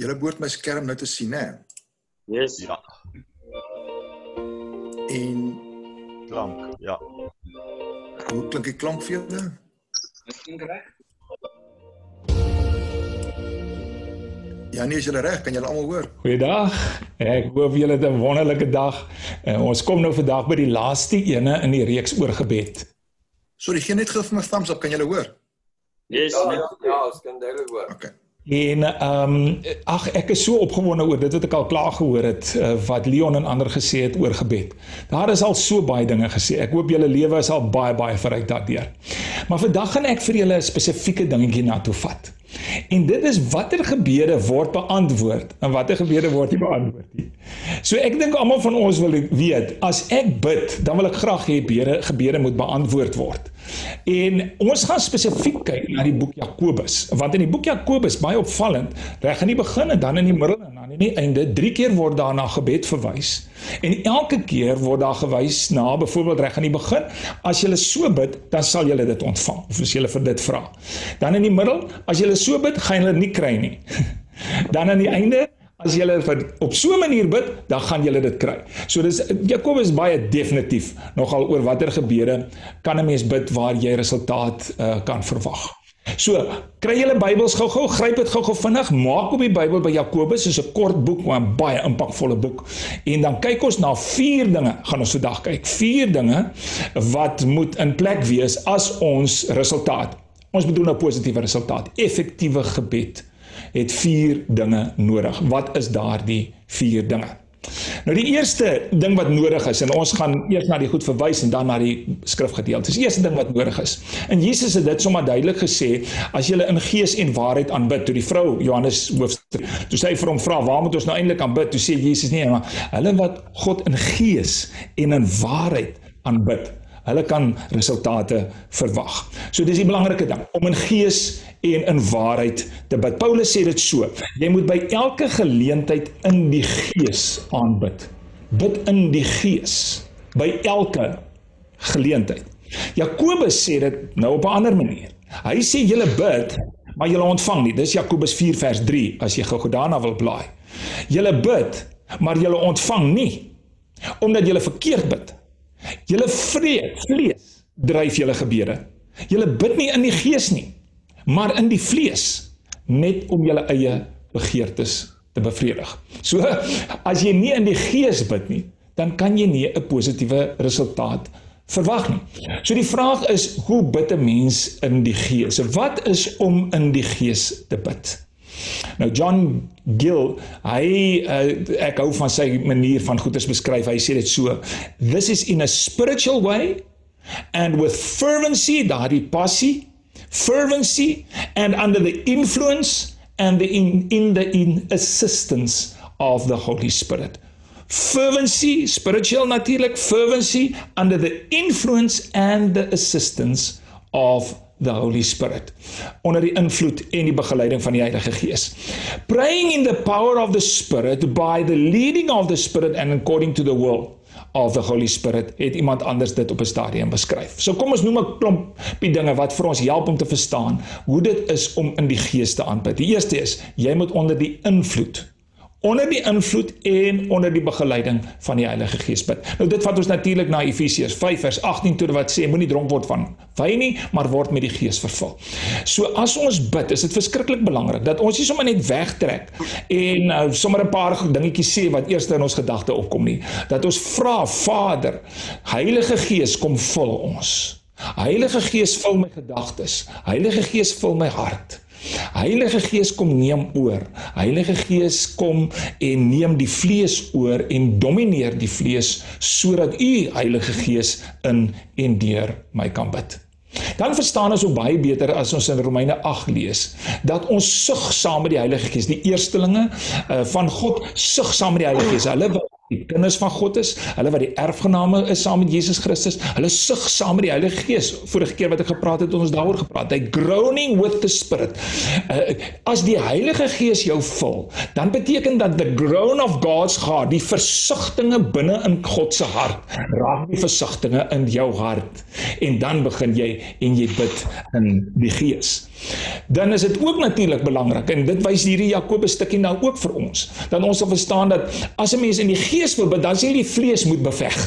Julle behoort my skerm nou te sien, hè? Yes. Ja, En klank. Ja. hoe klink die klank vir julle? Dit klink reg. Ja, nee, is julle reg? Kan julle almal hoor? Goeiedag. Ek hoop julle het 'n wonderlike dag. Uh, ons kom nou vandag by die laaste ene in die reeks oor gebed. Sorry, gee net gou vir my thumbs up, kan julle hoor? Yes. Ja, net- ja, ja, ons kan duidelik hoor. Okay. En ehm um, ag ek is so opgewonde oor dit wat ek al klaar gehoor het uh, wat Leon en ander gesê het oor gebed. Daar is al so baie dinge gesê. Ek hoop julle lewe is al baie baie verryk daardeur. Maar vandag gaan ek vir julle 'n spesifieke dingetjie na toe vat. En dit is watter gebede word beantwoord en watter gebede word nie beantwoord nie. So ek dink almal van ons wil weet, as ek bid, dan wil ek graag hê gebede gebede moet beantwoord word. En ons gaan spesifiek kyk na die boek Jakobus, want in die boek Jakobus baie opvallend, reg in die begin en dan in die middel en dan in die einde, drie keer word daar na gebed verwys. En elke keer word daar gewys na byvoorbeeld reg aan die begin, as jy so bid, dan sal jy dit ontvang of as jy vir dit vra. Dan in die middel, as jy so bid, gaan jy dit nie kry nie. dan aan die einde As jy op so 'n manier bid, dan gaan jy dit kry. So dis Jakobus baie definitief nogal oor watter gebede kan 'n mens bid waar jy resultaat uh, kan verwag. So, kry julle Bybels gou-gou, gryp dit gou-gou vinnig, maak op die Bybel by Jakobus, is 'n kort boek maar 'n baie impakvolle boek. En dan kyk ons na vier dinge, gaan ons vandag kyk. Vier dinge wat moet in plek wees as ons resultaat. Ons bedoel nou positiewe resultaat, effektiewe gebed het vier dinge nodig. Wat is daardie vier dinge? Nou die eerste ding wat nodig is en ons gaan eers na die goed verwys en dan na die skrifgedeeltes. Die eerste ding wat nodig is. En Jesus het dit sommer duidelik gesê, as jy in gees en waarheid aanbid, toe die vrou Johannes hoofstuk, toe sy vir hom vra, "Waar moet ons nou eintlik aanbid?" Toe sê Jesus nee, maar hulle wat God in gees en in waarheid aanbid, hulle kan resultate verwag. So dis die belangrike ding om in gees en in waarheid te bid. Paulus sê dit so: Jy moet by elke geleentheid in die gees aanbid. Bid in die gees by elke geleentheid. Jakobus sê dit nou op 'n ander manier. Hy sê julle bid, maar julle ontvang nie. Dis Jakobus 4 vers 3 as jy gou daarna wil blaai. Julle bid, maar julle ontvang nie omdat julle verkeerd bid. Julle vrees, vlees dryf julle gebede. Julle bid nie in die gees nie, maar in die vlees net om julle eie begeertes te bevredig. So as jy nie in die gees bid nie, dan kan jy nie 'n positiewe resultaat verwag nie. So die vraag is hoe bid 'n mens in die gees? Wat is om in die gees te bid? Nou John Gill, hy uh, ek hou van sy manier van goeders beskryf. Hy sê dit so: This is in a spiritual way and with fervency, daardie passie, fervency and under the influence and the in in the in assistance of the Holy Spirit. Fervency, spiritual natuurlik, fervency under the influence and the assistance of the Holy Spirit onder die invloed en die begeleiding van die Heilige Gees. Praying in the power of the Spirit by the leading of the Spirit and according to the will of the Holy Spirit het iemand anders dit op 'n stadium beskryf. So kom ons noem 'n klompie dinge wat vir ons help om te verstaan hoe dit is om in die Gees te aanbid. Die eerste is jy moet onder die invloed onder die invloed en onder die begeleiding van die Heilige Gees bid. Nou dit vat ons natuurlik na Efesiërs 5 vers 18 toe wat sê moenie dronk word van wyn nie, maar word met die Gees vervul. So as ons bid, is dit verskriklik belangrik dat ons nie sommer net wegtrek en uh, sommer 'n paar dingetjies sê wat eers in ons gedagte opkom nie. Dat ons vra, Vader, Heilige Gees, kom vul ons. Heilige Gees vul my gedagtes. Heilige Gees vul my hart. Heilige Gees kom neem oor. Heilige Gees kom en neem die vlees oor en domineer die vlees sodat u Heilige Gees in en deur my kan bid. Dan verstaan ons ook baie beter as ons in Romeine 8 lees dat ons sug saam met die Heilige Gees, die eerstelinge uh, van God sug saam met die Heilige Gees. Hulle wat die kinders van God is, hulle wat die erfgename is saam met Jesus Christus, hulle sug saam met die Heilige Gees. Vorige keer wat ek gepraat het, ons daaroor gepraat. Hy groaning with the Spirit. Uh, as die Heilige Gees jou vul, dan beteken dat the groan of God's heart, die versigtinge binne in God se hart, raak die versigtinge in jou hart en dan begin jy en jy bid in die Gees. Dan is dit ook natuurlik belangrik en dit wys hierdie Jakobus stukkie nou ook vir ons. Dan ons sal verstaan dat as 'n mens in die gees wil dan sê die vlees moet beveg.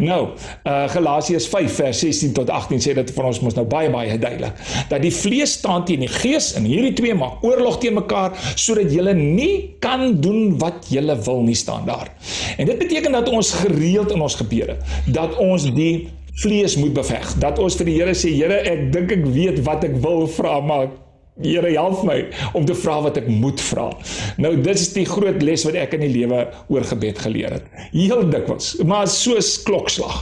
Nou, uh Galasiërs 5 vers 16 tot 18 sê dit vir ons mos nou baie baie duidelik dat die vlees staan teen die gees en hierdie twee maak oorlog teen mekaar sodat julle nie kan doen wat julle wil nie staan daar. En dit beteken dat ons gereeld in ons gebede dat ons die vlees moet beveg. Dat ons vir die Here sê, Here, ek dink ek weet wat ek wil vra, maar Here help my om te vra wat ek moet vra. Nou dit is die groot les wat ek in die lewe oor gebed geleer het. Heel dikwels, maar soos klokslag.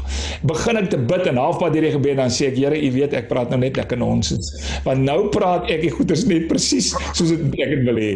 Begin ek te bid en halfpad hierdie gebed dan sê ek Here, U weet ek praat nou net lekker nonsens. Want nou praat ek die goeders net presies soos dit ek dit wil hê.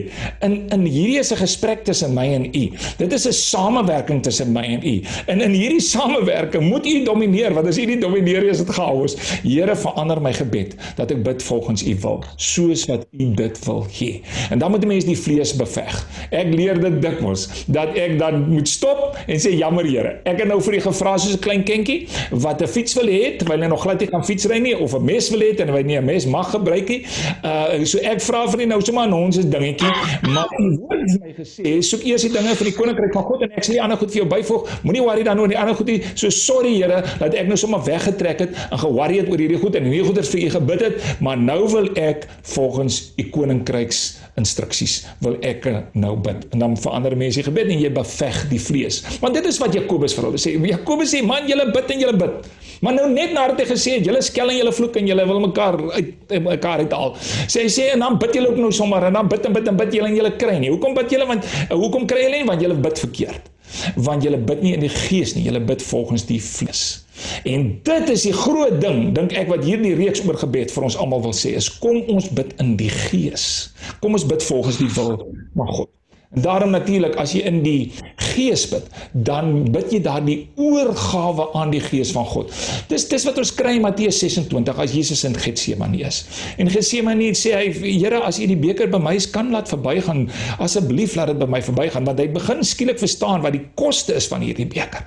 In in hierdie is 'n gesprek tussen my en U. Dit is 'n samewerking tussen my en U. En in hierdie samewerking moet U domineer want as U nie domineer is dit chaos. Here, verander my gebed dat ek bid volgens U wil. Soos wat U dit wil hê. En dan moet 'n mens die vlees beveg. Ek leer dit dikwels dat ek dan moet stop en sê jammer Here. Ek het nou vir U gevra soos 'n klein kindjie wat 'n fiets wil hê terwyl hy nog glad nie kan fietsry nie of 'n mes wil hê en hy nie 'n mes mag gebruik nie. Uh so ek vra vir U nou sommer aan ons 'n dingetjie, maar U woord het my gesê soek eers die dinge vir die koninkryk van God en ek sal die ander goed vir jou byvoeg. Moenie worry dan oor die ander goed nie. So sorry Here dat ek nou sommer weggetrek het en ge-worry het oor hierdie goed en hierdie goeders vir U gebid het, maar nou wil ek volgens volgens u koninkryks instruksies wil ek nou bid. En dan verander mense die gebed en jy beveg die vlees. Want dit is wat Jakobus vir hulle sê. Jakobus sê man, julle bid en julle bid. Maar nou net nadat hy gesê het julle skel en julle vloek en julle wil mekaar uit mekaar uithaal. Sê hy sê en dan bid julle ook nou sommer en dan bid en bid en bid julle en julle kry nie. Hoekom bid julle want hoekom kry julle nie want julle bid verkeerd. Want julle bid nie in die gees nie, julle bid volgens die vlees. En dit is die groot ding dink ek wat hierdie reeks oor gebed vir ons almal wil sê is kom ons bid in die gees. Kom ons bid volgens die wil van God. En daarom natuurlik as jy in die gees bid, dan bid jy daardie oorgawe aan die gees van God. Dis dis wat ons kry in Matteus 26 as Jesus in Getsemane is. En Getsemane sê hy Here, as U die beker by my kan laat verbygaan, asseblief laat dit by my verbygaan want hy begin skielik verstaan wat die koste is van hierdie beker.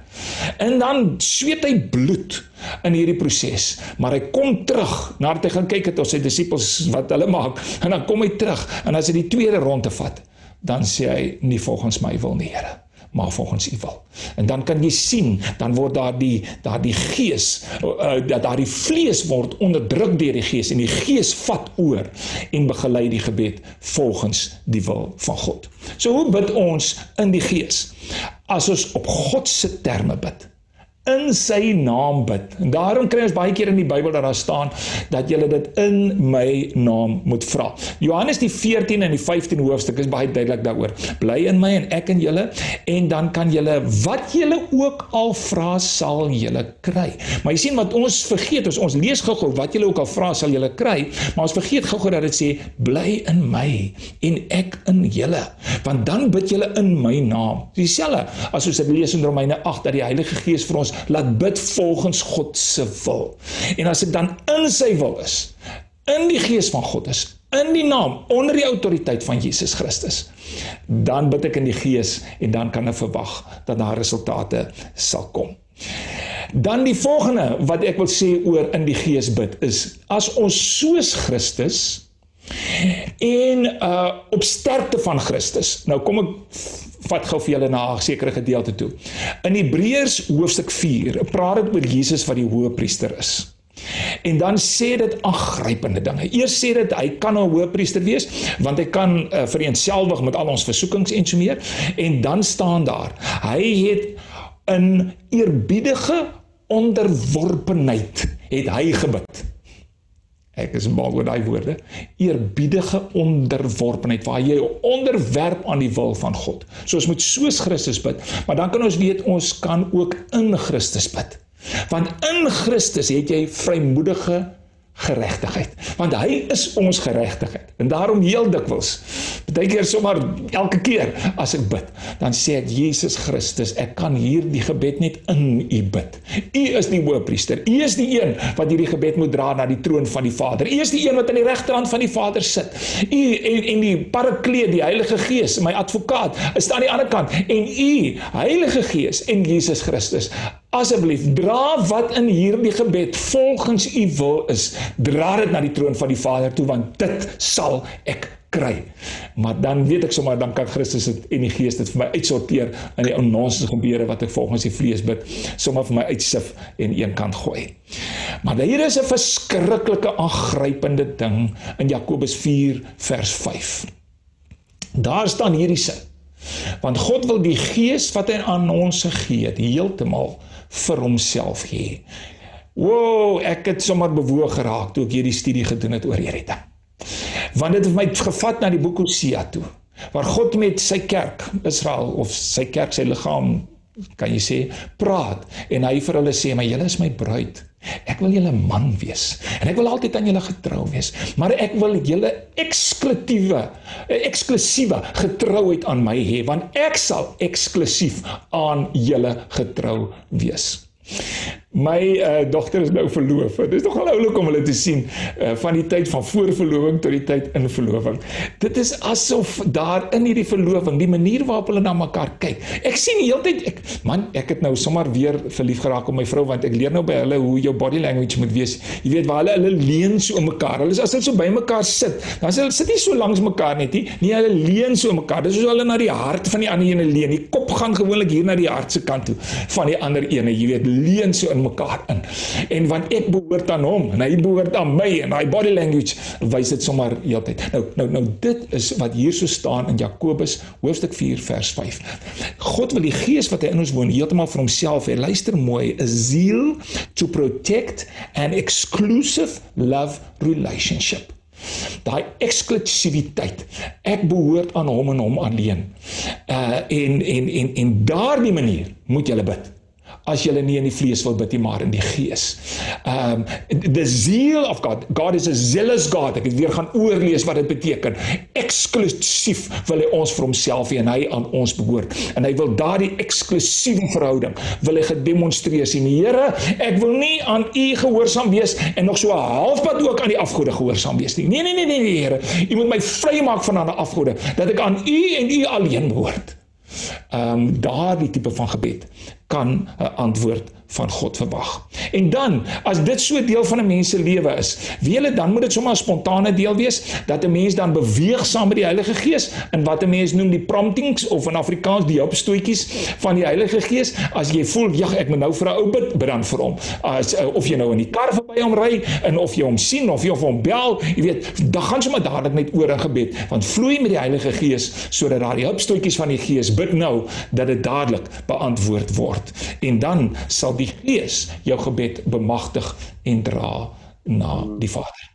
En dan sweet hy bloed in hierdie proses, maar hy kom terug nadat hy gaan kyk het op sy disippels wat hulle maak en dan kom hy terug en as hy die tweede ronde vat dan sê hy nie volgens my wil nie Here maar volgens u wil. En dan kan jy sien, dan word daar die daar die gees uh, dat daar die vlees word onderdruk deur die gees en die gees vat oor en begelei die gebed volgens die wil van God. So hoe bid ons in die gees? As ons op God se terme bid in sy naam bid. En daarom kry ons baie keer in die Bybel dat daar staan dat jy dit in my naam moet vra. Johannes die 14 en die 15 hoofstuk is baie duidelik daaroor. Bly in my en ek in julle en dan kan julle wat julle ook al vra sal julle kry. Maar jy sien wat ons vergeet is ons lees gou-gou wat julle ook al vra sal julle kry, maar ons vergeet gou-gou dat dit sê bly in my en ek in julle. Want dan bid julle in my naam. Dieselfde as ons dit lees in Romeine 8 dat die Heilige Gees vir ons laat bid volgens God se wil. En as ek dan in sy wil is, in die gees van God is, in die naam onder die autoriteit van Jesus Christus, dan bid ek in die gees en dan kan ek verwag dat daar resultate sal kom. Dan die volgende wat ek wil sê oor in die gees bid is as ons soos Christus en uh op sterkte van Christus. Nou kom ek vat gou vir julle na 'n sekere gedeelte toe. In Hebreërs hoofstuk 4 praat dit oor Jesus wat die hoëpriester is. En dan sê dit aangrypende dinge. Eers sê dit hy kan 'n hoëpriester wees want hy kan uh, vereenselwig met al ons versoekings en so meer. En dan staan daar, hy het in eerbiedige onderworpenheid het hy gebid. Ek is mal oor daai woorde. Eerbiedige onderworpenheid waar jy onderwerp aan die wil van God. So ons moet soos Christus bid, maar dan kan ons weet ons kan ook in Christus bid. Want in Christus het jy vrymoedige geregtigheid want hy is ons geregtigheid en daarom heel dikwels baie keer sommer elke keer as ek bid dan sê ek Jesus Christus ek kan hierdie gebed net in u bid. U is die hoëpriester. U is die een wat hierdie gebed moet dra na die troon van die Vader. U is die een wat aan die regterhand van die Vader sit. U en en die parakleet die Heilige Gees my advokaat is aan die ander kant. En u Heilige Gees en Jesus Christus asseblief dra wat in hierdie gebed volgens u wil is. Dra dit na die troon van die Vader toe want dit sal ek kry. Maar dan weet ek sommer dan kan Christus dit en die Gees dit vir my uitsorteer in die onnonse gebeure wat ek volgens die vlees bid, sommer vir my uitsif en een kant gooi. Maar hier is 'n verskriklike aangrypende ding in Jakobus 4 vers 5. Daar staan hierdie sin. Want God wil die gees wat hy aan ons gegee het heeltemal vir homself gee. Woew, ek het sommer bewoog geraak toe ek hierdie studie gedoen het oor hierdie ding want dit het my gevat na die boek Hosea toe waar God met sy kerk Israel of sy kerk sy liggaam kan jy sê praat en hy vir hulle sê maar julle is my bruid ek wil julle man wees en ek wil altyd aan julle getrou wees maar ek wil julle eksklusiewe eksklusiewe getrouheid aan my hê want ek sal eksklusief aan julle getrou wees My uh, dogter is nou verloof. Dit is nogal oulik om hulle te sien uh, van die tyd van voorverloving tot die tyd in verloving. Dit is asof daar in hierdie verloving, die manier waarop hulle na mekaar kyk. Ek sien die hele tyd ek man, ek het nou sommer weer verlief geraak op my vrou want ek leer nou by hulle hoe jou body language moet wees. Jy weet waar hulle hulle leun so mekaar. Hulle is as hulle so by mekaar sit. Dan sê hulle sit nie so langs mekaar net nie. Nee, hulle leun so mekaar. Dis soos hulle na die hart van die ander ene leun. Die kop gaan gewoonlik hier na die hart se kant toe van die ander ene. Jy weet, leun so in mekaar in. En want ek behoort aan hom en hy behoort aan my en hy body language wys dit sommer heeltyd. Nou nou nou dit is wat hier so staan in Jakobus hoofstuk 4 vers 5. God wil die gees wat hy in ons woon heeltemal vir homself hê. Luister mooi, 'n zeal to protect an exclusive love relationship daai eksklusiwiteit ek behoort aan hom en hom alleen uh en en en en daardie manier moet jy bid as jy nie in die vlees wil bid nie maar in die gees. Um the zeal of God. God is a zealous God. Ek het weer gaan oorlees wat dit beteken. Eksklusief wil hy ons vir homself hê en hy aan ons behoort. En hy wil daardie eksklusiewe verhouding wil hy gedemonstreer sien. Here, ek wil nie aan u gehoorsaam wees en nog so halfpad ook aan die afgode gehoorsaam wees nie. Nee nee nee nee, nee Here. U moet my vrymaak van ander afgode dat ek aan u en u alleen behoort. Ehm um, daardie tipe van gebed kan 'n antwoord van God verwag. En dan, as dit so deel van 'n mens se lewe is, wie hulle dan moet dit sommer 'n spontane deel wees dat 'n mens dan beweeg saam met die Heilige Gees in wat 'n mens noem die promptings of in Afrikaans die hulpstootjies van die Heilige Gees. As jy voel, "Ja, ek moet nou vir 'n ou bid," bid dan vir hom. As uh, of jy nou in die kar verby hom ry en of jy hom sien of jy of hom bel, jy weet, dan gaan sommer dadelik net oor in gebed, want vloei met die Heilige Gees sodat daai hulpstootjies van die Gees bid nou dat dit dadelik beantwoord word. En dan sal die Gees jou gebed bemagtig en dra na die Vader.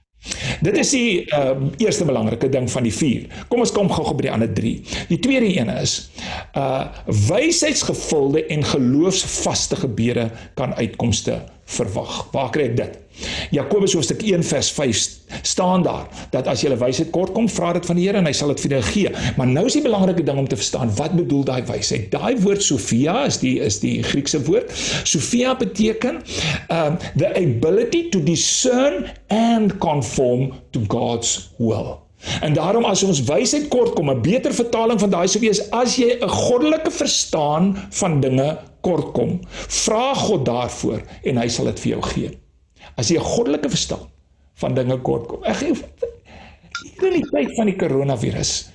Dit is die uh, eerste belangrike ding van die 4. Kom ons kom gou-gou by die ander 3. Die tweede een is uh wysheidsgevulde en geloofsvaste gebede kan uitkomste verwag. Waar kry ek dit? Jakobus hoofstuk 1 vers 5 staan daar dat as jy wysheid kort kom, vra dit van die Here en hy sal dit vir jou gee. Maar nou is die belangrike ding om te verstaan, wat bedoel daai wysheid? Daai woord Sofia is die is die Griekse woord. Sofia beteken um the ability to discern and conform to God's will. En daarom as ons wysheid kort kom, 'n beter vertaling van daai sou wees as jy 'n goddelike verstaan van dinge kort kom, vra God daarvoor en hy sal dit vir jou gee. As jy 'n goddelike verstaan van dinge kort kom. Ek gee hier in die tyd van die koronavirus.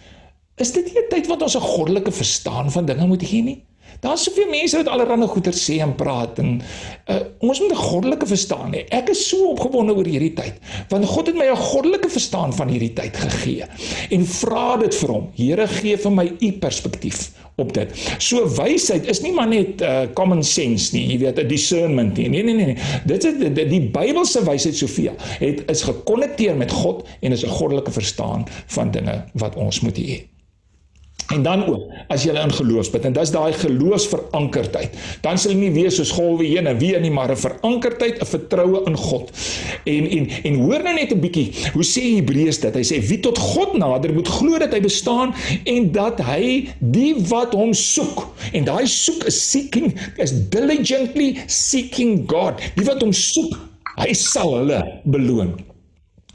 Is dit nie 'n tyd wat ons 'n goddelike verstaan van dinge moet hê nie? Daar's soveel mense wat allerlei goeie sê en praat en uh, ons moet 'n goddelike verstaan hê. Ek is so opgewonde oor hierdie tyd want God het my 'n goddelike verstaan van hierdie tyd gegee en vra dit vir hom. Here gee vir my u perspektief op dit. So wysheid is nie maar net uh, common sense nie, jy weet, 'n discernment nie. Nee nee nee nee. Dit is die, die, die Bybelse wysheid Sofia het is gekonnekteer met God en is 'n goddelike verstaan van dinge wat ons moet hê. En dan ook, as jy in geloof bid, en dis daai geloofsverankerdheid, dan sal jy nie wees soos golwe heen en weer nie, maar 'n verankerdheid, 'n vertroue in God. En en en hoor nou net 'n bietjie, hoe sê Hebreërs dit? Hy sê wie tot God nader moet glo dat hy bestaan en dat hy die wat hom soek. En daai soek is seeking, is diligently seeking God. Die wat hom soek, hy sal hulle beloon.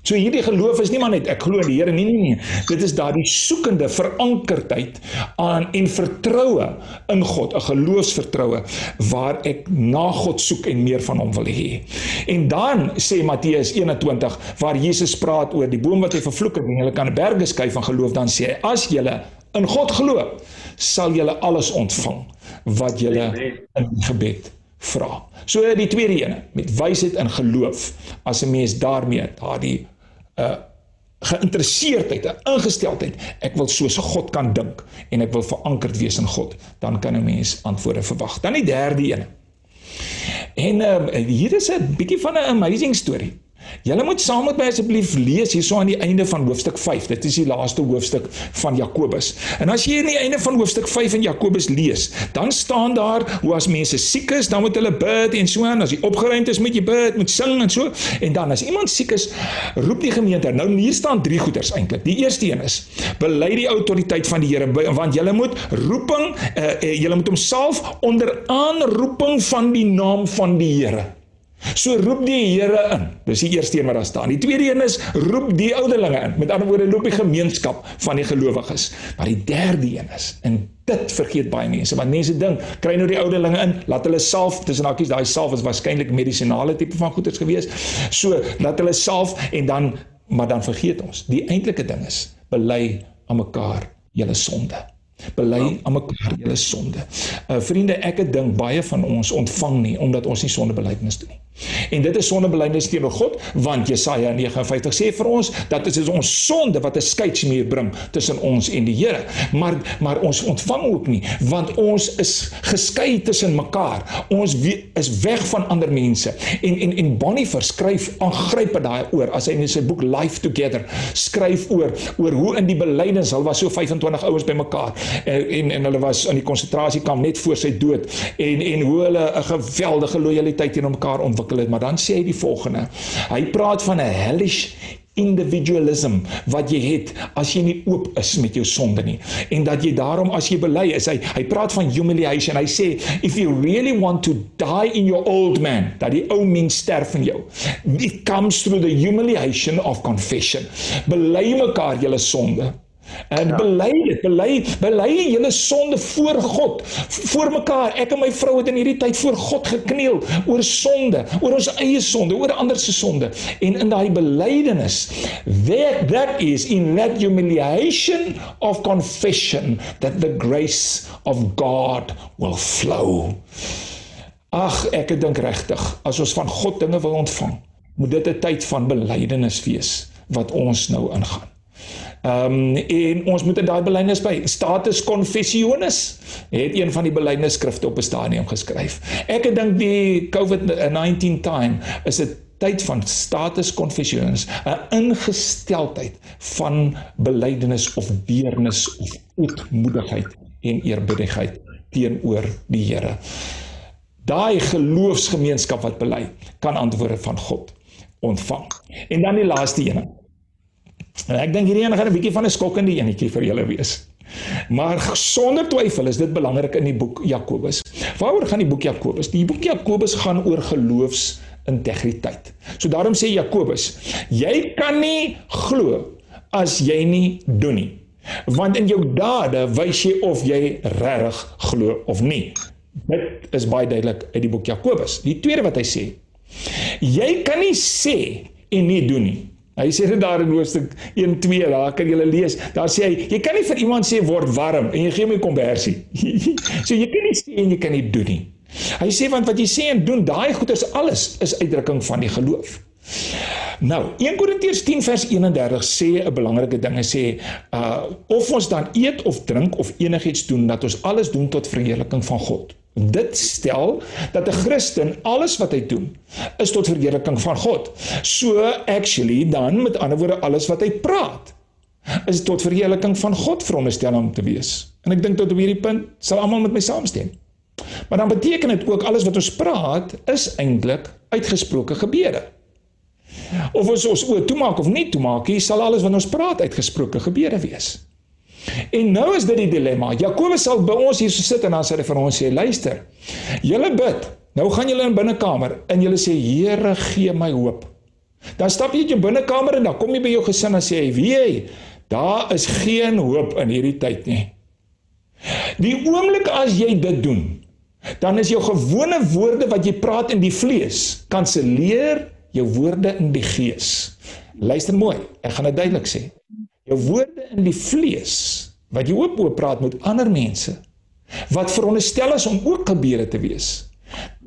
So hierdie geloof is nie maar net ek glo in die Here nie nee nee. Dit is daardie soekende verankerdheid aan en vertroue in God, 'n geloofsvertroue waar ek na God soek en meer van hom wil hê. En dan sê Matteus 21 waar Jesus praat oor die boom wat hy vervloek het en hulle kan 'n berge skei van geloof dan sê hy as julle in God glo, sal julle alles ontvang wat julle in gebed vra. So die tweede ene met wysheid en geloof as 'n mens daarmee daardie uh geïnteresseerdheid, 'n ingesteldheid, ek wil soos God kan dink en ek wil verankerd wees in God, dan kan 'n mens antwoorde verwag. Dan die derde ene. En uh, hier is 'n bietjie van 'n amazing storie. Julle moet saam met my asseblief lees hierso aan die einde van hoofstuk 5. Dit is die laaste hoofstuk van Jakobus. En as jy aan die einde van hoofstuk 5 in Jakobus lees, dan staan daar hoe as mense siek is, dan moet hulle bid en so aan. As jy opgeruimd is, moet jy bid, moet sing en so. En dan as iemand siek is, roep die gemeente. Nou hier staan drie goeters eintlik. Die eerste een is: bely die autoriteit van die Here, want julle moet roeping, uh, julle moet homself onder aanroeping van die naam van die Here So roep die Here in. Dis die eerste een wat daar staan. Die tweede een is roep die ouderlinge in. Met ander woorde loop die gemeenskap van die gelowiges. Maar die derde een is en dit vergeet baie mense want mense dink kry nou die ouderlinge in, laat hulle self tussen hakies daai self is waarskynlik medisinale tipe van goeders gewees. So laat hulle self en dan maar dan vergeet ons. Die eintlike ding is bely aan mekaar julle sonde. Bely aan mekaar julle sonde. Uh vriende, ek het dink baie van ons ontvang nie omdat ons nie sondebelydenis doen nie. En dit is sondebelydenis teenoor God, want Jesaja 59 sê vir ons dat dit is ons sonde wat 'n skeidsmuur bring tussen ons en die Here. Maar maar ons ontvang ook nie, want ons is geskei tussen mekaar. Ons is weg van ander mense. En en en Bonifer skryf aangrypend daai oor as hy in sy boek Life Together skryf oor oor hoe in die belydenis, hulle was so 25 ouens bymekaar en en, en hulle was in die konsentrasiekamp net voor sy dood en en hoe hulle 'n geweldige lojaliteit teenoor mekaar ontwikkel ontwikkel het, maar dan sê hy die volgende. Hy praat van 'n hellish individualism wat jy het as jy nie oop is met jou sonde nie. En dat jy daarom as jy bely is hy hy praat van humiliation. Hy sê if you really want to die in your old man dat die ou mens sterf in jou. It comes through the humiliation of confession. Bely mekaar julle sonde En ja. bely dit, bely, bely julle sonde voor God, voor mekaar. Ek en my vrou het in hierdie tyd voor God gekniel oor sonde, oor ons eie sonde, oor ander se sonde. En in daai belydenis, that that is in that humiliation of confession that the grace of God will flow. Ag, ek dink regtig, as ons van God dinge wil ontvang, moet dit 'n tyd van belydenis wees wat ons nou ingaan. Ehm um, en ons moet in daai belydenis by status confessionis het een van die belydenisskrifte op 'n stadium geskryf. Ek dink die COVID-19 time is 'n tyd van status confessionis, 'n ingesteldheid van belydenis of deernis of ootmoedigheid en eerbiedigheid teenoor die Here. Daai geloofsgemeenskap wat bely, kan antwoorde van God ontvang. En dan die laaste een. En ek dink hierdie een gaan 'n bietjie van 'n skokkende enetjie vir julle wees. Maar sonder twyfel is dit belangrik in die boek Jakobus. Waaroor gaan die boek Jakobus? Die boek Jakobus gaan oor geloofsintegriteit. So daarom sê Jakobus, jy kan nie glo as jy nie doen nie. Want in jou dade wys jy of jy regtig glo of nie. Dit is baie duidelik uit die boek Jakobus. Die tweede wat hy sê, jy kan nie sê en nie doen nie. Hy sê dit daar in hoofstuk 1:2, daar kan jy lees. Daar sê hy, jy kan nie vir iemand sê word warm en jy gee hom 'n konversie. so jy kan nie sê en jy kan nie doen nie. Hy sê want wat jy sê en doen, daai goeders alles is uitdrukking van die geloof. Nou, 1 Korintiërs 10 vers 31 sê 'n belangrike ding. Hy sê, uh of ons dan eet of drink of enigiets doen, dat ons alles doen tot verheerliking van God. Dit stel dat 'n Christen alles wat hy doen is tot verheerliking van God. So actually dan met ander woorde alles wat hy praat is tot verheerliking van God veronderstel om te wees. En ek dink tot op hierdie punt sal almal met my saamstem. Maar dan beteken dit ook alles wat ons praat is eintlik uitgesproke gebede. Of ons ons oë toemaak of nie toemaak, hier sal alles wat ons praat uitgesproke gebede wees. En nou is dit die dilemma. Jakobus sal by ons hier so sit en dan sê hy vir ons sê luister. Julle bid. Nou gaan julle in binnekamer en julle sê Here gee my hoop. Dan stap jy uit jou binnekamer en dan kom jy by jou gesin en sê jy, "Wie jy, daar is geen hoop in hierdie tyd nie." Die oomblik as jy dit doen, dan is jou gewone woorde wat jy praat in die vlees kanselleer jou woorde in die gees. Luister mooi, ek gaan dit duidelik sê. Jou woorde in die vlees wat jy oop oop praat met ander mense wat veronderstel is om ook gebede te wees.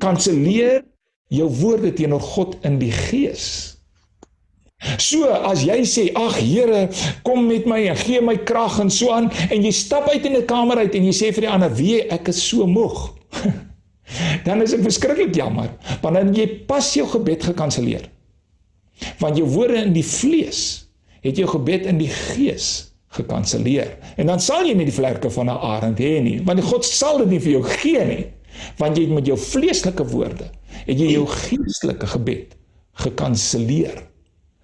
Kanselleer jou woorde teenoor God in die gees. So as jy sê ag Here kom met my en gee my krag en so aan en jy stap uit in 'n kamer uit en jy sê vir die ander wie ek is so moeg. dan is dit verskriklik jammer want dan jy pas jou gebed gekanselleer. Want jou woorde in die vlees het jou gebed in die gees gekanselleer. En dan sal jy nie die vlerke van 'n arend hê nie, want God sal dit nie vir jou gee nie. Want jy het met jou vleeslike woorde, het jy jou geestelike gebed gekanselleer.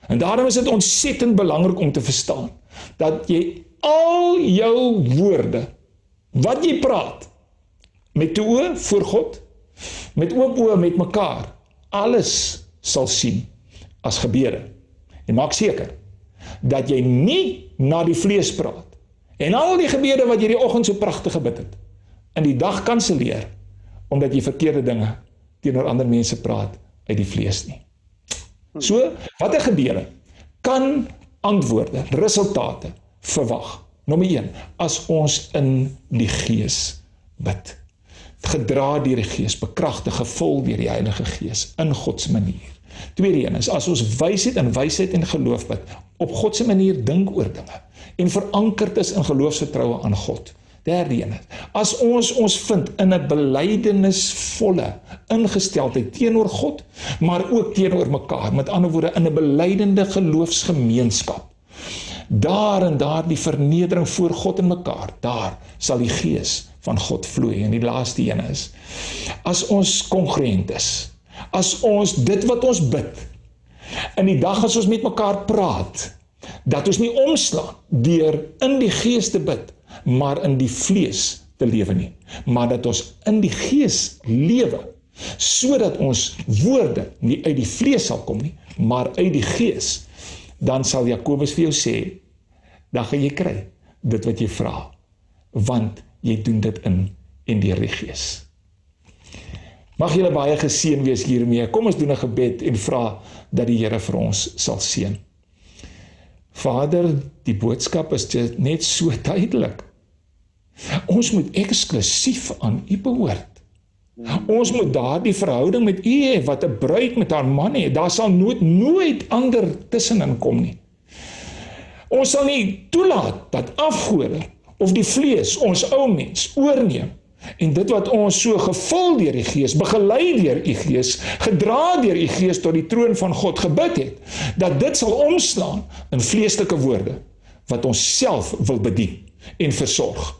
En daarom is dit ontsettend belangrik om te verstaan dat jy al jou woorde wat jy praat met toe oë voor God, met oop oë met mekaar, alles sal sien as gebede. En maak seker dat jy nie na die vlees praat en al die gebede wat jy die oggend so pragtig gebid het in die dag kanselleer omdat jy verkeerde dinge teenoor ander mense praat uit die vlees nie. So, watter gebede kan antwoorde, resultate verwag? Nommer 1, as ons in die gees bid. Gedra deur die gees, bekragtig, gevul deur die Heilige Gees in God se manier. Tweede een is as ons wysheid en wysheid en geloof bid, op God se manier dink oor dinge en verankerd is in geloofsvertroue aan God. Derde een as ons ons vind in 'n belydenisvolle ingesteldheid teenoor God, maar ook teenoor mekaar, met ander woorde in 'n belydende geloofsgemeenskap. Daar en daar die vernedering voor God en mekaar, daar sal die gees van God vloei. En die laaste een is as ons kongruent is as ons dit wat ons bid in die dag as ons met mekaar praat dat ons nie omslaan deur in die gees te bid maar in die vlees te lewe nie maar dat ons in die gees lewe sodat ons woorde nie uit die vlees sal kom nie maar uit die gees dan sal Jakobus vir jou sê dan gaan jy kry dit wat jy vra want jy doen dit in en deur die gees Mag julle baie geseën wees hiermee. Kom ons doen 'n gebed en vra dat die Here vir ons sal seën. Vader, die boodskap is net so duidelik. Ons moet eksklusief aan U behoort. Ons moet daardie verhouding met U hê wat 'n bruid met haar man het. Daar sal nooit nooit ander tussenin kom nie. Ons sal nie toelaat dat afgode of die vlees ons ou mens oorneem En dit wat ons so gevul deur die Gees, begelei deur u Gees, gedra deur u Gees tot die troon van God gebid het, dat dit sal omslaan in vleeslike woorde wat ons self wil bedien en versorg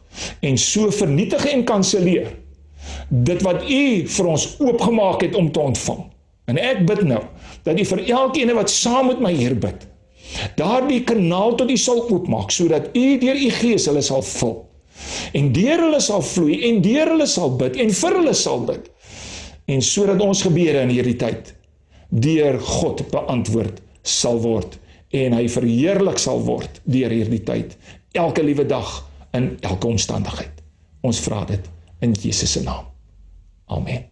en so vernietig en kanselleer dit wat u vir ons oopgemaak het om te ontvang. En ek bid nou dat u vir elkeen wat saam met my hier bid, daardie kanaal tot u sal oopmaak sodat u deur u Gees hulle sal vul en deur hulle sal vloei en deur hulle sal bid en vir hulle sal bid. En sodat ons gebede in hierdie tyd deur God beantwoord sal word en hy verheerlik sal word deur hierdie tyd elke liewe dag in elke omstandigheid. Ons vra dit in Jesus se naam. Amen.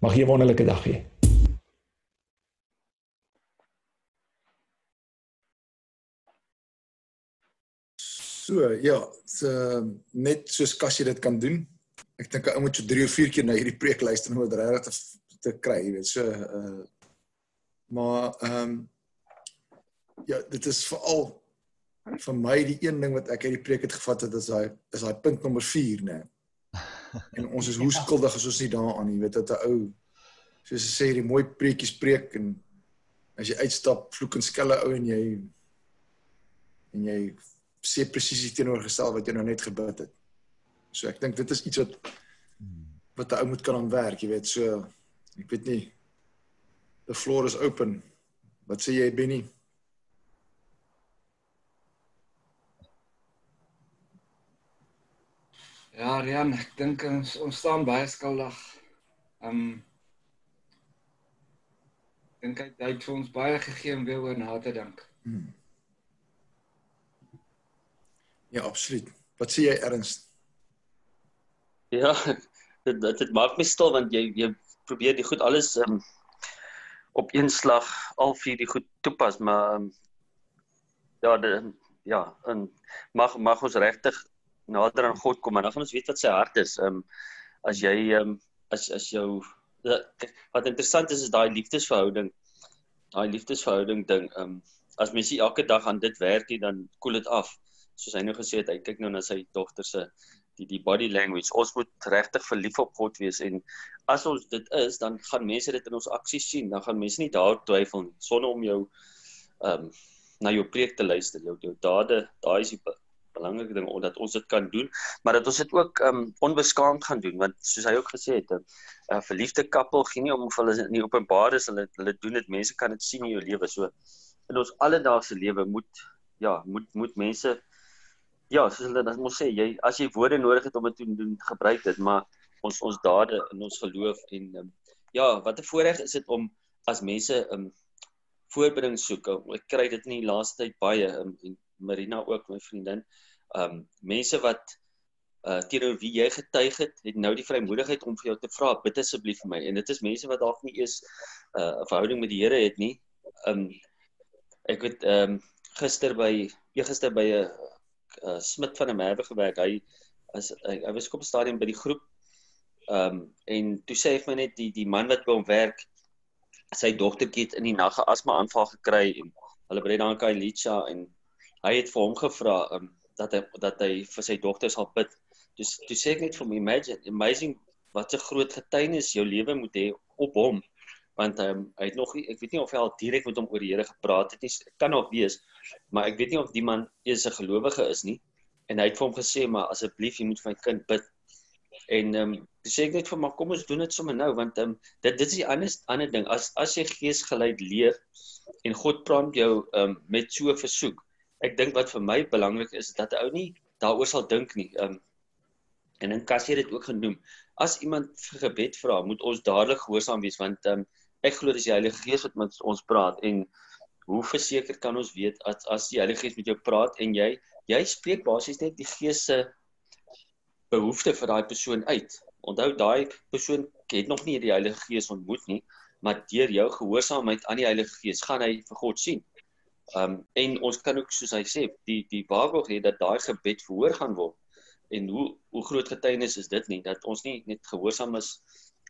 Mag jy 'n wonderlike dag hê So, ja, so, net soos Cassie dit kan doen. Ek dink 'n ou moet so 3 of 4 keer na hierdie preek luister om dit regtig te, te kry, jy weet. So uh maar ehm um, ja, dit is veral vir my die een ding wat ek uit die preek het gevat het is daai is daai punt nommer 4, né? En ons is hoe skuldig as ons nie daaraan nie, jy weet dat 'n ou soos hy sê die mooi preekies preek en as jy uitstap vloek en skelle ou en jy en jy sê presies die teenoorgestel wat jy nou net gebid het. So ek dink dit is iets wat wat 'n ou moet kan aanwerk, jy weet, so ek weet nie the floor is open. Wat sê jy Benny? Ja, Rian, ek dink ons ons staan baie skuldig. Um dink hy hy het vir ons baie gegee om weer oor na te dink. Hmm. Ja, absoluut. Wat sê jy Ernst? Ja, dit dit, dit maak my stil want jy jy probeer die goed alles um, op een slag al vier die goed toepas, maar um, ja, de, ja, en mag mag ons regtig nader aan God kom en dan gaan ons weet wat sy hart is. Ehm um, as jy ehm um, as as jou wat interessant is is daai liefdesverhouding. Daai liefdesverhouding ding ehm um, as mens elke dag aan dit werk, dan koel dit af. Soos hy nou gesê het, hy kyk nou na sy dogter se die die body language. Ons moet regtig verlief op God wees en as ons dit is, dan gaan mense dit in ons aksies sien. Dan gaan mense nie daar twyfel sonder om jou ehm um, na jou preek te luister. Jou jou dade, daai is die belangrike ding omdat ons dit kan doen, maar dat ons dit ook ehm um, onbeskaamd gaan doen want soos hy ook gesê het, 'n uh, verliefde koppel gee nie om of hulle in die openbaar is, hulle hulle doen dit, mense kan dit sien in jou lewe. So in ons alledaagse lewe moet ja, moet moet mense ja, soos hulle dan moet sê, jy as jy woorde nodig het om dit te doen, gebruik dit, maar ons ons dade in ons geloof en um, ja, wat 'n voorreg is dit om as mense um, voorbereiding soek. Ek kry dit in die laaste tyd baie um, en Marina ook my vriendin. Um mense wat uh teenoor wie jy getuig het, het nou die vrymoedigheid om vir jou te vra, bid asseblief vir my. En dit is mense wat dalk nie eens uh 'n verhouding met die Here het nie. Um ek het um gister by gister by 'n uh, Smit van der Merwe gewerk. Hy as hy, hy was op 'n stadium by die groep. Ehm um, en toe sê hy vir my net die die man wat by hom werk, sy dogtertjie het in die nag 'n asma aanval gekry en hulle bly daar in Kailicha en hy het vir hom gevra um, dat hy dat hy vir sy dogter sal bid. Dus toe sê ek net vir my imagine amazing wat 'n groot getuienis jou lewe moet hê op hom want um, hy het nog ek weet nie of hy al direk met hom oor die Here gepraat het nie kan nog wees maar ek weet nie of die man eers 'n gelowige is nie. En hy het vir hom gesê maar asseblief jy moet vir my kind bid. En ehm um, dis sê ek net vir maar kom ons doen dit sommer nou want ehm um, dit dit is die ander ander ding. As as jy geesgeleid leef en God praat jou ehm um, met so 'n versoek ek dink wat vir my belangrik is dat 'n ou nie daaroor sal dink nie ehm um, en dan kas jy dit ook genoem as iemand vir gebed vra moet ons dadelik gehoorsaam wees want ehm um, ek glo dis die Heilige Gees wat met ons praat en hoe verseker kan ons weet as as die Heilige Gees met jou praat en jy jy spreek basies net die Gees se behoefte vir daai persoon uit. Onthou daai persoon het nog nie die Heilige Gees ontmoet nie, maar deur jou gehoorsaamheid aan die Heilige Gees gaan hy vir God sien. Um en ons kan ook soos hy sê, die die waarborg hê dat daai gebed verhoor gaan word. En hoe hoe groot getuienis is dit nie dat ons nie net gehoorsaam is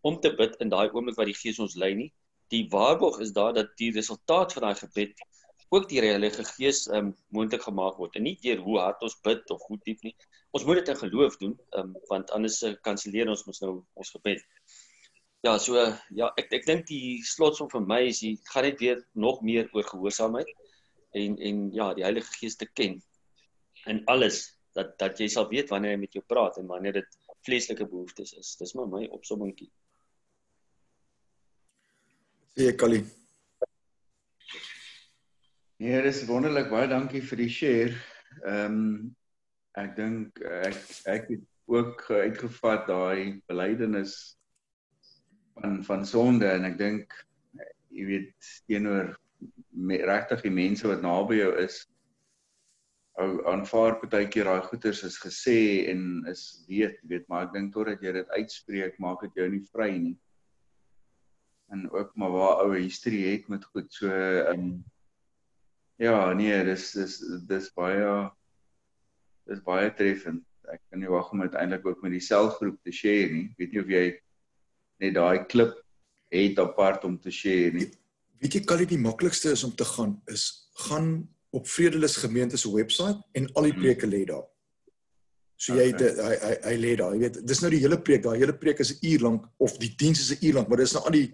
om te bid in daai oomblik wat die Gees ons lei nie. Die waarborg is daar dat die resultaat van daai gebed ook deur die Heilige Gees um moontlik gemaak word en nie deur hoe hard ons bid of hoe diep nie. Ons moet dit in geloof doen, um want anders uh, kanselleer ons mos nou ons gebed. Ja, so ja, ek ek dink die slotsom vir my is jy gaan net weer nog meer oor gehoorsaamheid en en ja, die Heilige Gees te ken in alles dat dat jy sal weet wanneer hy met jou praat en wanneer dit vleeslike behoeftes is. Dis maar my opsommingkie. Sê ek Kali. Nee, dis wonderlik. Baie dankie vir die share. Ehm um, ek dink ek ek het ook uitgevat daai belydenis van van sonde en ek dink jy weet teenoor regtig die mense wat naby jou is aanvaar partykeer daai goeters is gesê en is weet weet maar ek dink totdat jy dit uitspreek maak dit jou nie vry nie en ook maar waar ou history het met goed so ehm um, ja nee dis dis dis baie dis baie treffend. Ek kan nie wag om uiteindelik ook met die selgroep te share nie. Weet nie of jy net daai klip het apart om te share nie. Weet jy kan dit die maklikste is om te gaan is gaan op Vredelus gemeente se webwerf en al die hmm. preke lê daar. So jy het hy hy hy lê daar, jy weet, dis nou die hele preek, daai hele preek is 'n uur lank of die diens is 'n uur lank, maar dis nou al die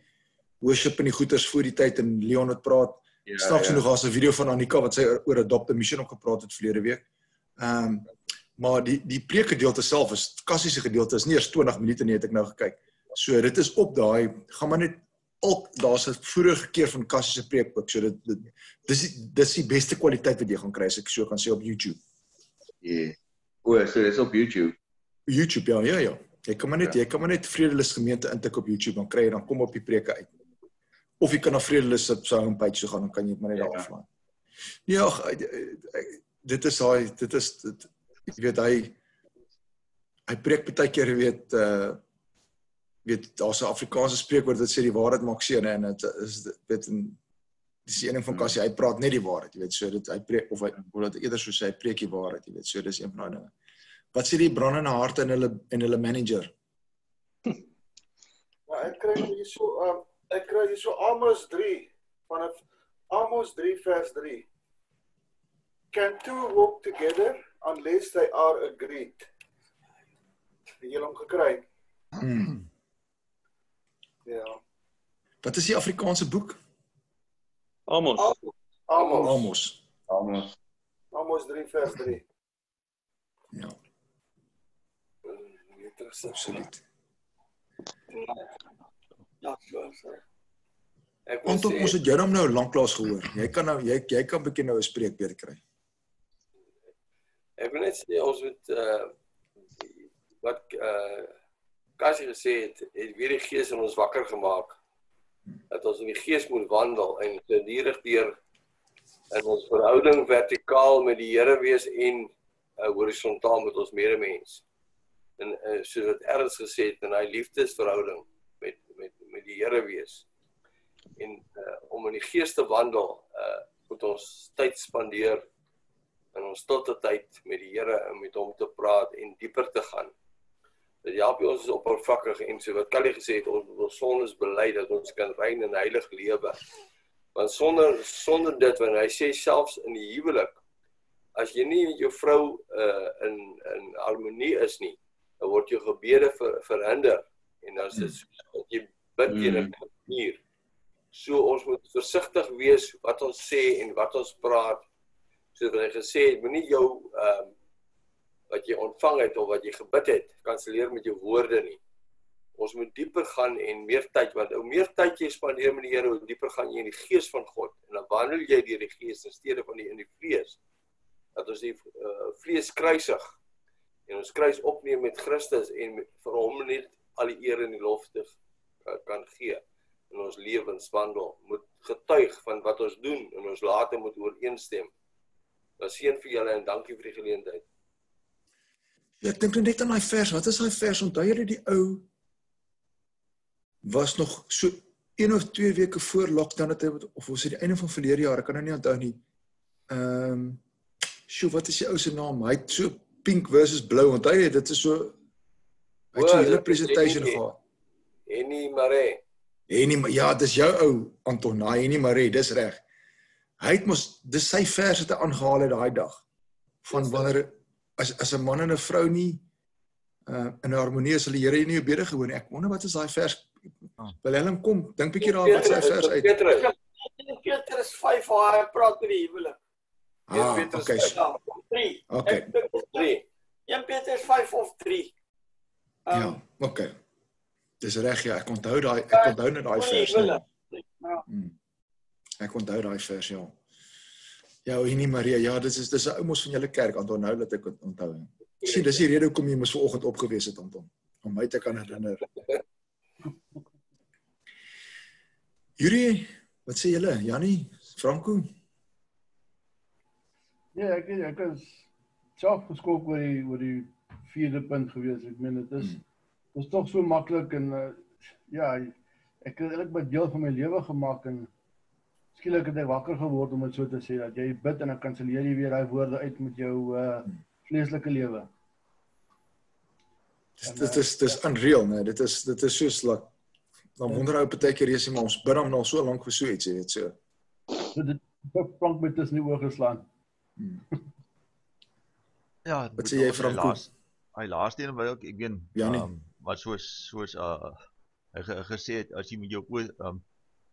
worship in die goeters voor die tyd en Leon het praat. Ja, Snaaks ja. genoeg daar's 'n video van Anika wat sy oor 'n Dr. Mission ook gepraat het verlede week. Ehm um, maar die die preekgedeelte self is kassiese gedeelte is nie eers 20 minute nie het ek nou gekyk. So dit is op daai gaan maar net al daar's 'n vorige keer van kassiese preek ook. So dit, dit dis die, dis die beste kwaliteit wat jy gaan kry as ek so kan sê op YouTube. Ja. Yeah. O, so dis op YouTube. YouTube ja, ja, ja. Jy kan maar net ja. jy kan maar net Vredelus gemeente intik op YouTube dan kry jy dan kom op die preke uit. Of jy kan na Vredelus se se homepage toe gaan dan kan jy dit maar net daar Ja. aflaai. Nee, ag eh, eh, eh, dit is daai dit is dit ek weet hy hy preek baie keer jy weet uh weet daar's 'n Afrikaanse spreekwoord wat sê die waarheid maak seën en dit is dit weet en dis een ding van Cassie hy praat net die waarheid jy weet so dit hy preek of hy of dat eerder so sê hy preek die waarheid jy weet so dis een van daai dinge. Wat sê die brandende harte in hulle en hulle manager? Ja, ek kry hier so um, ek kry hier so Amos 3 vanaf Amos 3 vers 3. Can two walk together unless they are agreed? Het jy hom gekry? Hmm. Ja. Wat is die Afrikaanse boek? Amos. Amos. Amos. Amos. Amos. Amos 3 vers 3. Ja, Interessant. absoluut. Ja, so. Ek wil Anton, sê ons het jou nou lanklaas gehoor. Jy kan nou jy jy kan bietjie nou 'n spreekbeurt kry. Ek wil net sê ons moet uh wat uh Cassie gesê het, het weer die gees in ons wakker gemaak. Dat ons in die gees moet wandel en gedurig deur in ons verhouding vertikaal met die Here wees en uh, horisontaal met ons medemens. En uh, soos wat Ernst gesê het, in hy liefdesverhouding met die Here wees. En uh, om in die gees te wandel, uh moet ons tyd spandeer in ons stilte tyd met die Here en met hom te praat en dieper te gaan. Dit help ons is oppervlakkig en so wat Callie gesê het ons ons sondes bely dat ons kan rein en heilig lewe. Want sonder sonder dit wanneer hy sê selfs in die huwelik as jy nie met jou vrou uh in in harmonie is nie, dan word jou gebede ver, verhinder en dan is dit soos dat jy bid teen 'n muur. So ons moet versigtig wees wat ons sê en wat ons praat soos wat hy gesê het, moenie jou ehm um, wat jy ontvang het of wat jy gebid het, kanselleer met jou woorde nie. Ons moet dieper gaan en meer tyd want hoe meer tyd jy spandeer met die Here, hoe dieper gaan jy in die gees van God en dan wandel jy deur die gees in steede van die in die vlees. Dat ons die uh, vlees kruisig en ons kruis opneem met Christus en met, vir hom net al die eer en die lof te uh, kan gee in ons lewenswandel. Moet getuig van wat ons doen en ons late moet ooreenstem. Dan seën vir julle en dankie vir die geleentheid. Ja, ek dink net aan daai vers. Wat is daai vers? Onthou jy die ou was nog so een of twee weke voor lockdown het hy of was dit die einde van verlede jaar, ek kan nou nie onthou nie. Ehm um, Sjoe, wat is die ou se naam? Hy het so pink versus blou. Onthou jy dit is so hy het so 'n hele presentation gehad. Henny Mare. Henny, ja, dis jou ou Anton, daai Henny Maree, dis reg. Hy het mos dis sy vers het hy aangehaal het daai dag. Van wanneer as as 'n man en 'n vrou nie uh in harmonie is, hulle Here nie bede gehoor nie. Ek wonder wat is daai vers? Wil hulle kom, dink bietjie daar wat sy vers uit. Petrus. Petrus 5 waar hy praat met die huwelik. Ah, Petrus okay. vyf. Ja, 3. Okay. Ek dink dit is 3. 1 Petrus 5 of 3. Um, Ja, okay. Dis reg ja, ek onthou daai ek onthou net daai vers. Ja. Hmm. Ek onthou daai vers ja. Ja, Henny Maria, ja, dis is dis 'n ou mos van julle kerk, Anton, nou dat ek het onthou. Sien, dis die rede hoekom jy mos vanoggend opgewees het, Anton, om my te kan herinner. Yuri, wat sê julle? Jannie, Franco? Ja, ek ek is self geskok oor die oor die vierde punt gewees. Ek meen dit is dit is tog so maklik en uh, ja, ek het eintlik met deel van my lewe gemaak en skielik het ek wakker geword om dit so te sê dat jy bid en dan kanselleer jy weer daai woorde uit met jou uh vleeslike lewe. Dis dit is dis unreal, né? Dit is dit is soos like dan wonder ou partykeer jy sê maar ons bid hom nou so lank vir so iets, jy weet so. So dit plank met tussen die oë geslaan. Ja, Wat sê jy, Franco? Hy laaste een wou ek ek weet Janie. ehm wat soos soos uh hy ge, gesê het as jy met jou oë ehm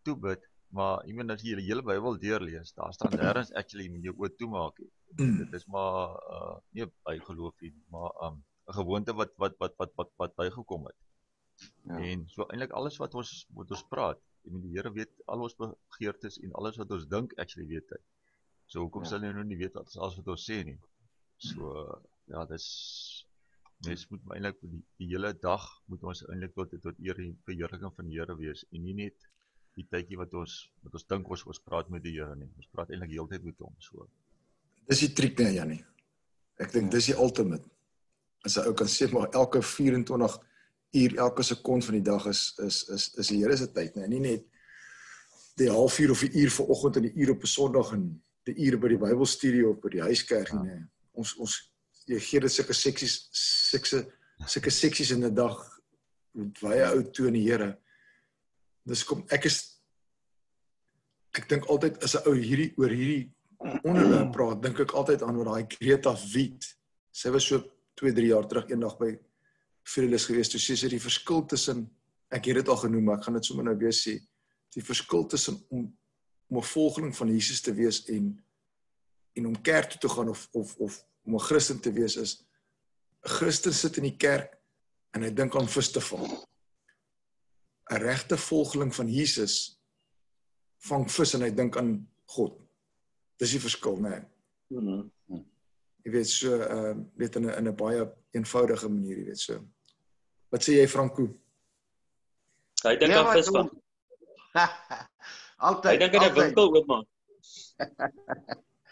toe bid, maar ek meen as jy die hele Bybel deurlees, daar staan nêrens actually met jou oë toemaak nie. Mm. Dit is maar uh nie by geloof nie, maar ehm 'n gewoonte wat wat wat wat wat wat bygekom het. Ja. En so eintlik alles wat ons wat ons praat, ek meen die Here weet al ons begeertes en alles wat ons dink actually weet hy. So hoekom Ja. sal jy nou nie weet wat is alles wat ons sê nie? So ja, dis mens moet eintlik die, die hele dag moet ons eintlik tot tot eer en verheerliking van die Here wees en nie net die tydjie wat ons wat ons dink ons ons praat met die Here nie. Ons praat eintlik heeltyd met hom so. Dis die triek nee Janie. Ek dink dis die ultimate. As 'n ou kan sê maar elke 24 uur elke sekond van die dag is is is is die Here se tyd, nee, nie net die halfuur of 'n uur vir oggend en 'n uur op 'n Sondag en die uur by die Bybelstudie of by die huiskerk nie. Nee. Ons ons jy gee dit sulke seksies sulke sulke seksies in 'n dag met baie ou toe in die Here. Dis kom ek is ek dink altyd as 'n ou hierdie oor hierdie onderwerp praat, dink ek altyd aan wat daai Greta Wit. Sy was so 2, 3 jaar terug eendag by Philips gewees toe sê sy die verskil tussen ek het dit al genoem, maar ek gaan dit sommer nou weer sê. Die verskil tussen om om 'n volgeling van Jesus te wees en en om kerk toe te gaan of of of om 'n Christen te wees is 'n Christen sit in die kerk en hy dink aan vis te vang. 'n Regte volgeling van Jesus vang vis en hy dink aan God. Dis die verskil, né? Nee. Jy weet so ehm uh, weet in 'n in 'n baie eenvoudige manier, jy weet so. Wat sê jy Franco? Hy dink aan vis vang. altyd. Hy dink aan 'n winkel oop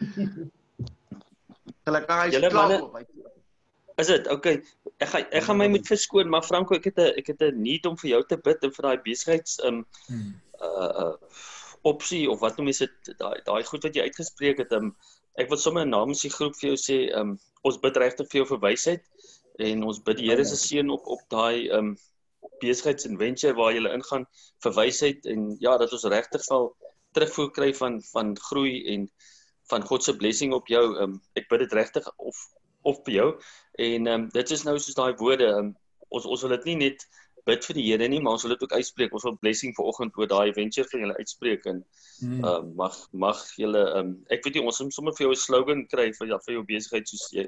kan hy Julle klaar op. Is dit? Okay. Ek gaan ek gaan my moet verskoon, maar Franco, ek het 'n ek het 'n need om vir jou te bid en vir daai besigheids um uh uh opsie of wat noem jy dit daai daai goed wat jy uitgespreek het um ek wil sommer namens die groep vir jou sê um ons bid regtig vir jou vir wysheid en ons bid die Here se seën op op daai um besigheids en venture waar jy ingaan vir wysheid en ja dat ons regtig sal terugvoer kry van van groei en van God se blessing op jou. Um ek bid dit regtig of of vir jou. En um dit is nou soos daai woorde, um ons ons wil dit nie net bid vir die Here nie, maar ons wil dit ook uitspreek. Ons wil blessing vanoggend oor daai venture vir julle uitspreek en Hmm. um mag mag julle um ek weet nie ons moet sommer vir jou 'n slogan kry vir ja, vir jou besigheid soos jy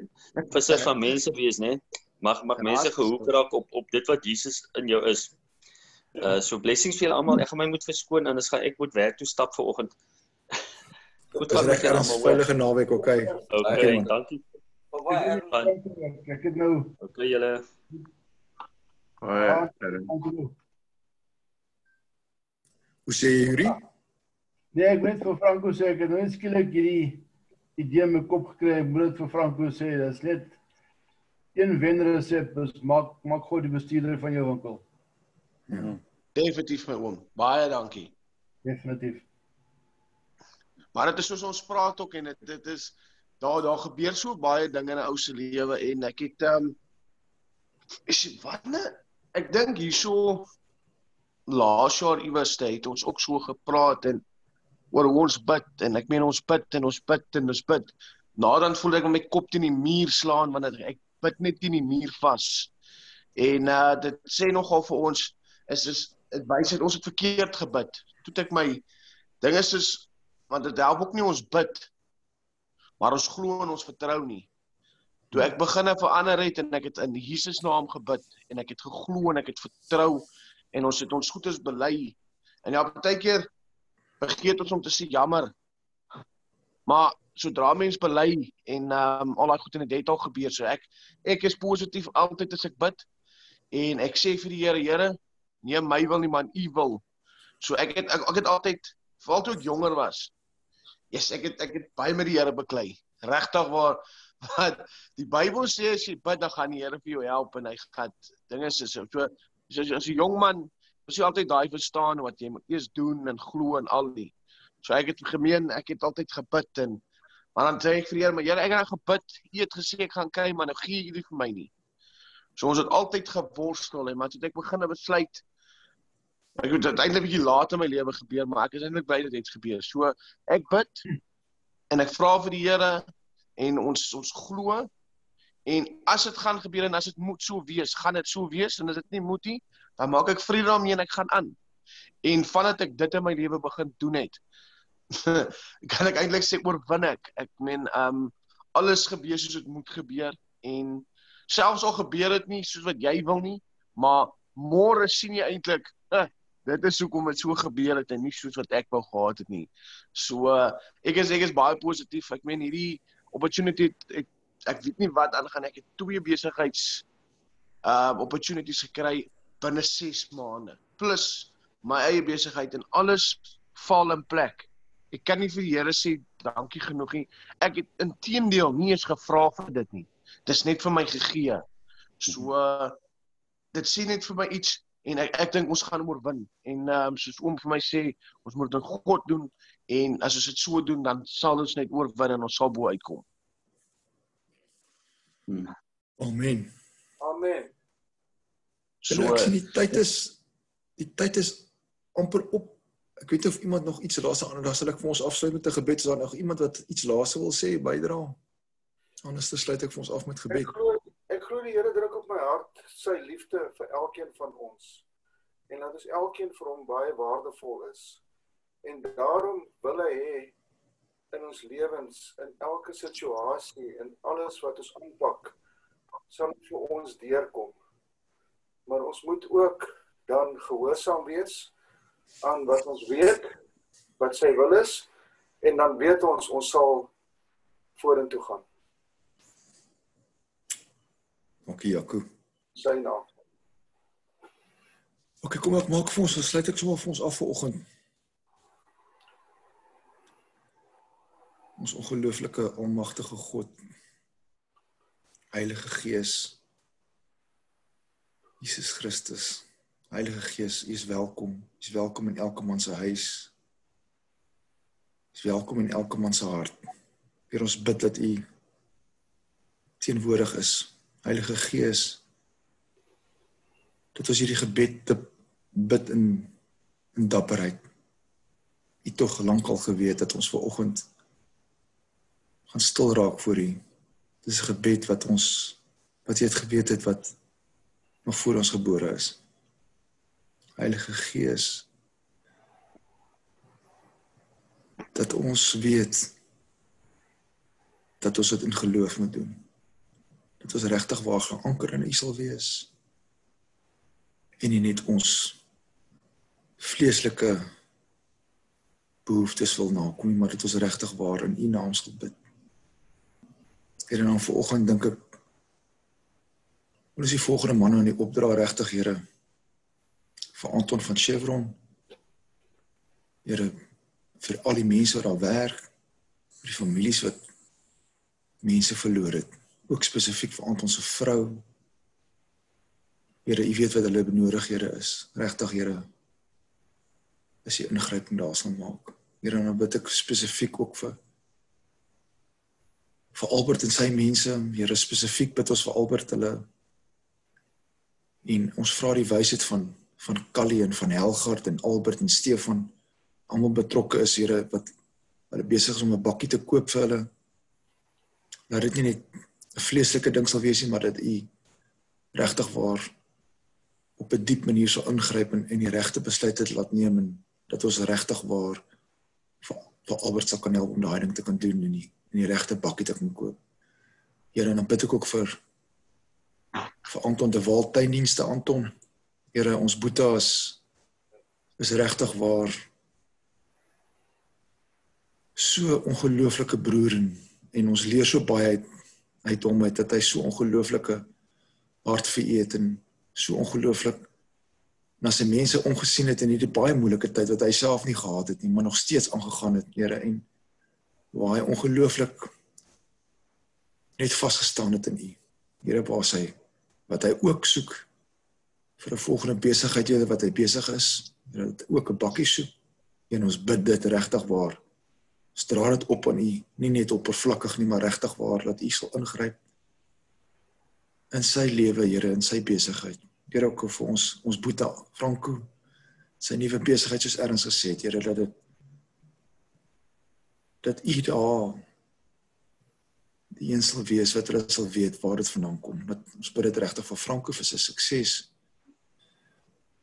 visse van mense wees, né? Mag mag Ja, mense gehoek raak op op dit wat Jesus in jou is. Uh so blessings vir julle almal. Ek gaan my moet verskoon anders gaan ek moet werk toe stap vanoggend. Goed Dis gaan met julle erns almal. veilige naweek, okay. Okay, man. dankie. Baie Gaan. Ek het nou Okay julle. Baie Ja. erg. Hoe sê jy Yuri? Nee, ek weet vir Franco sê ek het nou net skielik hierdie idee in my kop gekry. Ek moet dit vir Franco sê. Dit's net een wenner resep, is maak maak God die bestuurder van jou winkel. Definitief my oom. Baie dankie. Definitief. Maar dit is soos ons praat ook en dit dit is daar daar gebeur so baie dinge in 'n ou se lewe en ek het ehm um, is wat ne ek dink hierso laas jaar iewers het ons ook so gepraat en oor hoe ons bid en ek meen ons bid en ons bid en ons bid. Nadan voel ek my kop teen die muur slaan wanneer ek bid net teen die muur vas. En uh dit sê nogal vir ons is is dit wys dat ons het verkeerd gebid. Toe ek my ding is is want dit help ook nie ons bid maar ons glo en ons vertrou nie. Toe ek beginne verander het en ek het in Jesus naam gebid en ek het geglo en ek het vertrou en ons het ons goedes bely. En ja, baie keer vergeet ons om te sê jammer. Maar sodra mens bely en ehm um, al daai goed in die detail gebeur, so ek ek is positief altyd as ek bid en ek sê vir die Here, Here, nee my wil nie man, U wil. So ek het ek, ek het altyd veral toe ek jonger was. Yes, ek het ek het baie met die Here beklei. Regtig waar wat die Bybel sê as jy bid dan gaan die Here vir jou help en hy gaan dinge so so as as 'n jong man moet jy altyd daai verstaan wat jy moet eers doen en glo en al die. So ek het gemeen, ek het altyd gebid en maar dan sê ek vir die Here, maar Here, ek het nou gebid. U het gesê ek gaan kry, maar nou gee u dit vir my nie. So ons het altyd geworstel en maar toe ek begin besluit Ek het dit eintlik 'n bietjie laat in my lewe gebeur, maar ek is eintlik bly dit het gebeur. So ek bid en ek vra vir die Here en ons ons glo en as dit gaan gebeur en as dit moet so wees, gaan dit so wees en as dit nie moet nie, dan maak ek vrede daarmee en ek gaan aan. En vandat ek dit in my lewe begin doen het, kan ek eintlik sê oorwin ek. Ek meen um alles gebeur soos dit moet gebeur en selfs al gebeur dit nie soos wat jy wil nie, maar môre sien jy eintlik, dit is hoekom dit so gebeur het en nie soos wat ek wou gehad het nie. So ek is ek is baie positief. Ek meen hierdie opportunity ek ek weet nie wat aangaan ek het twee besigheids uh opportunities gekry binne 6 maande plus my eie besigheid en alles val in plek. Ek kan nie vir die Here sê dankie genoeg nie. Ek het inteendeel nie eens gevra vir dit nie. Dis net vir my gegee. So dit sê net vir my iets en ek ek dink ons gaan oorwin. En ehm um, soos oom vir my sê, ons moet dit God doen en as ons dit so doen dan sal ons net oorwin en ons sal bo uitkom. Hmm. Amen. Amen. So ek sien die tyd is die tyd is amper op. Ek weet of iemand nog iets laaste aan dan sal ek vir ons afsluit met 'n gebed. Is daar nog iemand wat iets laaste wil sê bydra? Anders dan sluit ek vir ons af met gebed. Ek glo ek glo die Here druk my hart sy liefde vir elkeen van ons. En dat ons elkeen vir hom baie waardevol is. En daarom wil hy hê in ons lewens in elke situasie en alles wat ons aanpak sal vir ons deurkom. Maar ons moet ook dan gehoorsaam wees aan wat ons weet wat sy wil is en dan weet ons ons sal vorentoe gaan. Dankie Jaco. Sy naam. OK, kom ek maak vir ons, sluit ek sommer vir ons af vir oggend. Ons ongelooflike almagtige God. Heilige Gees. Jesus Christus. Heilige Gees, U is welkom. U is welkom in elke man se huis. U is welkom in elke man se hart. Here ons bid dat U teenwoordig is. Heilige Gees. Dat ons hierdie gebed te bid in in dapperheid. U tog lankal geweet dat ons ver oggend gaan stil raak voor U. Dis 'n gebed wat ons wat jy het geweet het wat nog voor ons gebore is. Heilige Gees dat ons weet dat ons dit in geloof moet doen. Dat ons regtig waar geanker in U sal wees. En nie net ons vleeslike behoeftes wil nakom nie, maar dit ons regtig waar in U naam sal bid. Here dan vanoggend dink ek Ons is die volgende manne in die opdra regtig Here vir Anton van Chevron. Here vir al die mense wat daar werk, vir die families wat mense verloor het, ook spesifiek vir Anton se vrou. Here, U weet wat hulle benodig, Here is. Regtig Here. As jy ingryping daar sal maak. Here, dan bid ek spesifiek ook vir vir Albert en sy mense, Here spesifiek bid ons vir Albert hulle en ons vra die wysheid van van Callie en van Helgard en Albert en Stefan almal betrokke is Here wat hulle besig is om 'n bakkie te koop vir hulle. Dat dit nie net 'n vleeslike ding sal wees nie, maar dat u regtig waar op 'n diep manier sal ingryp en en die regte besluite laat neem en dat ons regtig waar vir, vir Albert sal kan help om daai ding te kan doen en die en die regte bakkie te kan koop. Here, dan bid ek ook vir vir Anton de Walt tuindienste Anton. Here ons boetie is is regtig waar so ongelooflike broer en, en ons leer so baie uit uit hom uit dat hy so ongelooflike hart vir u het en so ongelooflik na sy mense omgesien het in hierdie baie moeilike tyd wat hy self nie gehad het nie, maar nog steeds aangegaan het, Here en waar hy ongelooflik net vasgestaan het in u. Here waar hy wat hy ook soek vir 'n volgende besigheid jy wat hy besig is, jy het ook 'n bakkie soek. En ons bid dit regtig waar. Straal dit op aan U, nie net oppervlakkig nie, maar regtig waar dat U sal ingryp in sy lewe, Here, in sy besigheid. Here ook vir ons ons boetie Franco sy nuwe besigheid soos erns gesê het, Here, dat dit dat U daar die een sal wees wat hulle sal weet waar dit vandaan kom. Dat ons bid dit regtig vir Franco vir sy sukses.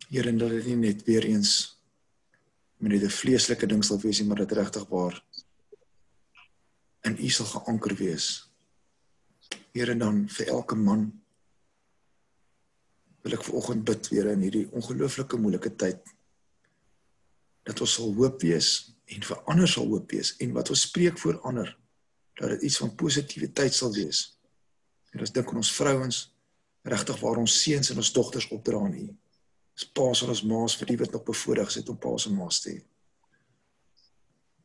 Here, dat dit nie net weer eens met 'n vleeslike ding sal wees nie, maar dit regtig waar in U sal geanker wees. Here, dan vir elke man wil ek vanoggend bid weer in hierdie ongelooflike moeilike tyd dat ons sal hoop wees en vir ander sal hoop wees en wat ons spreek voor ander dat dit iets van positiwiteit sal wees. En as dink aan ons vrouens regtig waar ons seuns en ons dogters opdra aan U. Ons paas en ons maas vir die wat nog bevoorreg is om paas en maas te hê.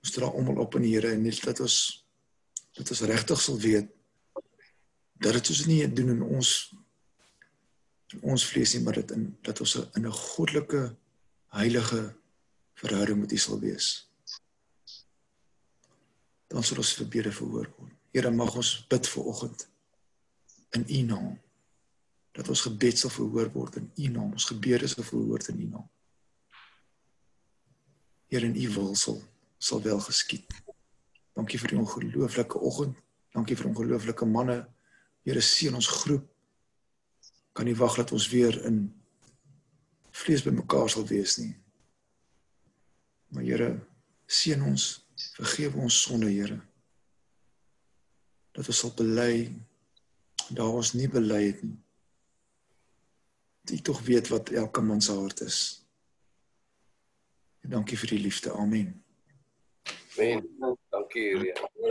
Ons dra almal op in die Here en net dat ons dat ons regtig sal weet dat dit ons nie doen in ons in ons vlees nie, maar dit in dat ons in 'n goddelike heilige verhouding met U sal wees. Dan sal ons gebede verhoor word. Here mag ons bid vir oggend in U naam dat ons gebed sal verhoor word in U naam. Ons gebede sal verhoor word in U naam. Here in U wil sal sal wel geskied. Dankie vir die ongelooflike oggend. Dankie vir ongelooflike manne. Here seën ons groep. Kan nie wag dat ons weer in vlees bymekaar sal wees nie. Maar Here seën ons. Vergewe ons sonde, Here. Dat ons sal bely daar ons nie bely het nie. Dit tog weet wat elke man se hart is. En dankie vir die liefde. Amen. Men, dankie Here.